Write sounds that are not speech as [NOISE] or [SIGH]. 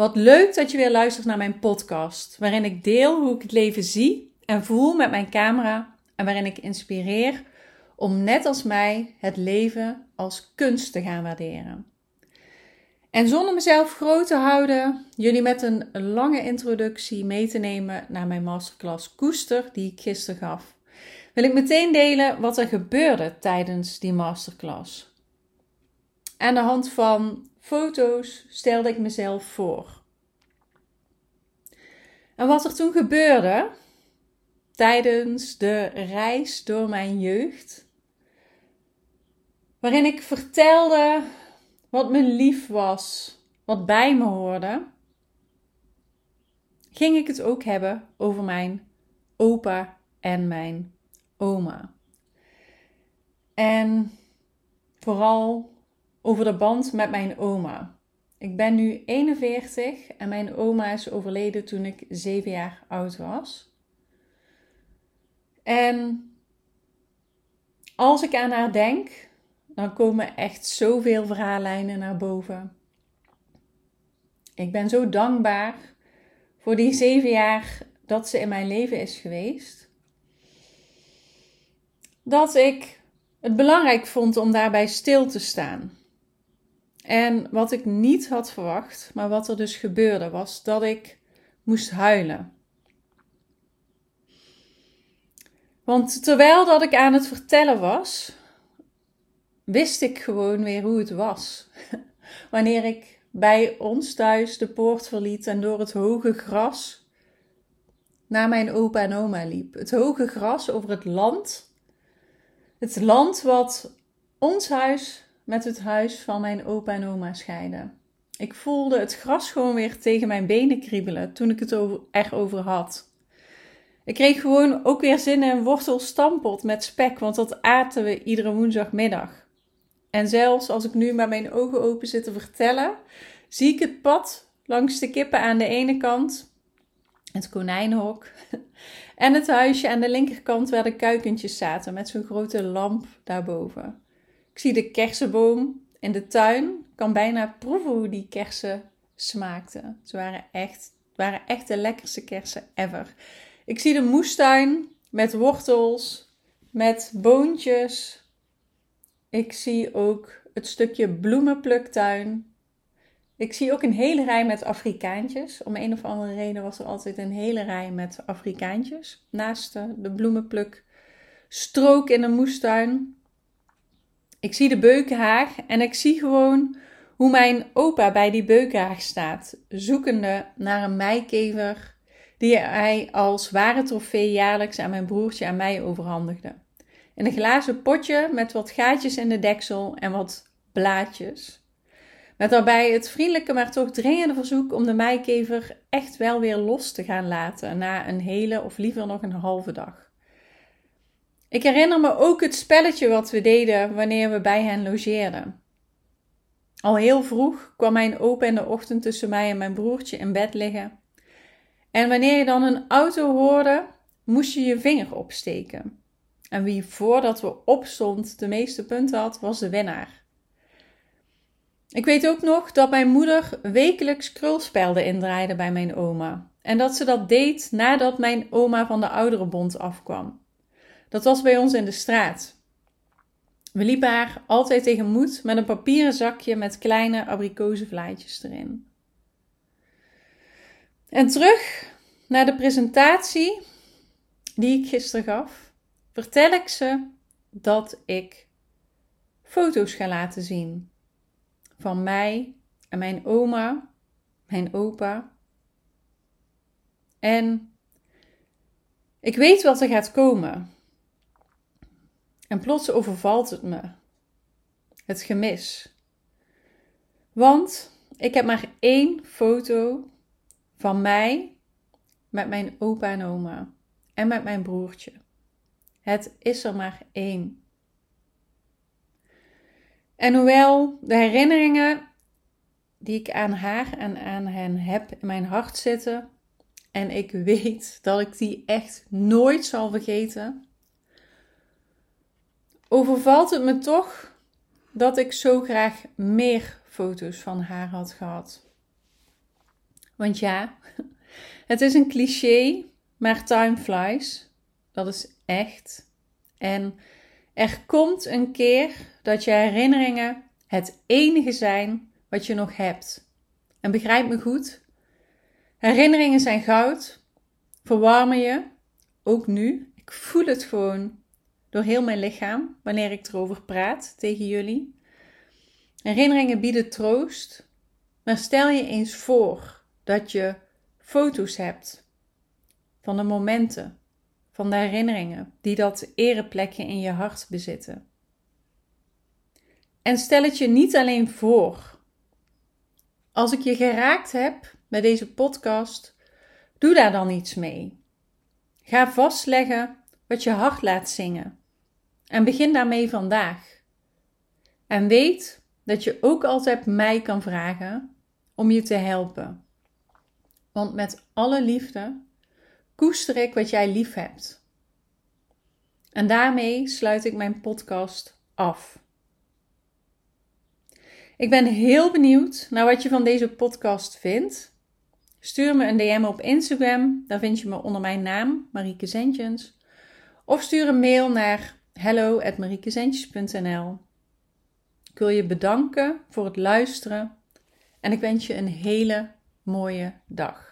Wat leuk dat je weer luistert naar mijn podcast, waarin ik deel hoe ik het leven zie en voel met mijn camera en waarin ik inspireer om net als mij het leven als kunst te gaan waarderen. En zonder mezelf groot te houden, jullie met een lange introductie mee te nemen naar mijn masterclass Koester die ik gisteren gaf, wil ik meteen delen wat er gebeurde tijdens die masterclass. Aan de hand van foto's stelde ik mezelf voor. En wat er toen gebeurde tijdens de reis door mijn jeugd, waarin ik vertelde wat me lief was, wat bij me hoorde, ging ik het ook hebben over mijn opa en mijn oma. En vooral over de band met mijn oma. Ik ben nu 41 en mijn oma is overleden toen ik 7 jaar oud was. En als ik aan haar denk, dan komen echt zoveel verhaallijnen naar boven. Ik ben zo dankbaar voor die zeven jaar dat ze in mijn leven is geweest. Dat ik het belangrijk vond om daarbij stil te staan. En wat ik niet had verwacht, maar wat er dus gebeurde, was dat ik moest huilen. Want terwijl dat ik aan het vertellen was, wist ik gewoon weer hoe het was. [LAUGHS] Wanneer ik bij ons thuis de poort verliet en door het hoge gras naar mijn opa en oma liep. Het hoge gras over het land. Het land wat ons huis met het huis van mijn opa en oma scheiden. Ik voelde het gras gewoon weer tegen mijn benen kriebelen toen ik het over, erover had. Ik kreeg gewoon ook weer zin in wortelstampot met spek, want dat aten we iedere woensdagmiddag. En zelfs als ik nu met mijn ogen open zit te vertellen, zie ik het pad langs de kippen aan de ene kant, het konijnenhok, [LAUGHS] en het huisje aan de linkerkant waar de kuikentjes zaten met zo'n grote lamp daarboven. Ik zie de kersenboom in de tuin, kan bijna proeven hoe die kersen smaakten. Ze waren echt, waren echt de lekkerste kersen ever. Ik zie de moestuin met wortels, met boontjes, ik zie ook het stukje bloemenpluktuin. Ik zie ook een hele rij met Afrikaantjes. Om een of andere reden was er altijd een hele rij met Afrikaantjes. Naast de bloemenplukstrook in de moestuin. Ik zie de beukenhaag en ik zie gewoon hoe mijn opa bij die beukenhaag staat. Zoekende naar een meikever die hij als ware trofee jaarlijks aan mijn broertje en mij overhandigde in een glazen potje met wat gaatjes in de deksel en wat blaadjes. Met daarbij het vriendelijke, maar toch dringende verzoek om de meikever echt wel weer los te gaan laten na een hele of liever nog een halve dag. Ik herinner me ook het spelletje wat we deden wanneer we bij hen logeerden. Al heel vroeg kwam mijn opa in de ochtend tussen mij en mijn broertje in bed liggen. En wanneer je dan een auto hoorde, moest je je vinger opsteken. En wie voordat we opstond de meeste punten had, was de winnaar. Ik weet ook nog dat mijn moeder wekelijks krulspelden indraaide bij mijn oma. En dat ze dat deed nadat mijn oma van de ouderenbond afkwam. Dat was bij ons in de straat. We liepen haar altijd tegenmoet met een papieren zakje met kleine abrikozenvlaatjes erin. En terug naar de presentatie die ik gisteren gaf vertel ik ze dat ik foto's ga laten zien van mij en mijn oma, mijn opa. En ik weet wat er gaat komen. En plots overvalt het me. Het gemis. Want ik heb maar één foto van mij met mijn opa en oma en met mijn broertje. Het is er maar één. En hoewel de herinneringen die ik aan haar en aan hen heb in mijn hart zitten, en ik weet dat ik die echt nooit zal vergeten, overvalt het me toch dat ik zo graag meer foto's van haar had gehad. Want ja, [LAUGHS] het is een cliché, maar time flies. Dat is echt. En er komt een keer dat je herinneringen het enige zijn wat je nog hebt. En begrijp me goed, herinneringen zijn goud, verwarmen je, ook nu. Ik voel het gewoon door heel mijn lichaam wanneer ik erover praat tegen jullie. Herinneringen bieden troost, maar stel je eens voor dat je foto's hebt van de momenten, van de herinneringen die dat ereplekje in je hart bezitten. En stel het je niet alleen voor. Als ik je geraakt heb met deze podcast, doe daar dan iets mee. Ga vastleggen wat je hart laat zingen. En begin daarmee vandaag. En weet dat je ook altijd mij kan vragen om je te helpen. Want met alle liefde koester ik wat jij lief hebt. En daarmee sluit ik mijn podcast af. Ik ben heel benieuwd naar wat je van deze podcast vindt. Stuur me een DM op Instagram, daar vind je me onder mijn naam, Marieke Zentjens. Of stuur een mail naar hello.mariekezentjes.nl Ik wil je bedanken voor het luisteren en ik wens je een hele mooie dag.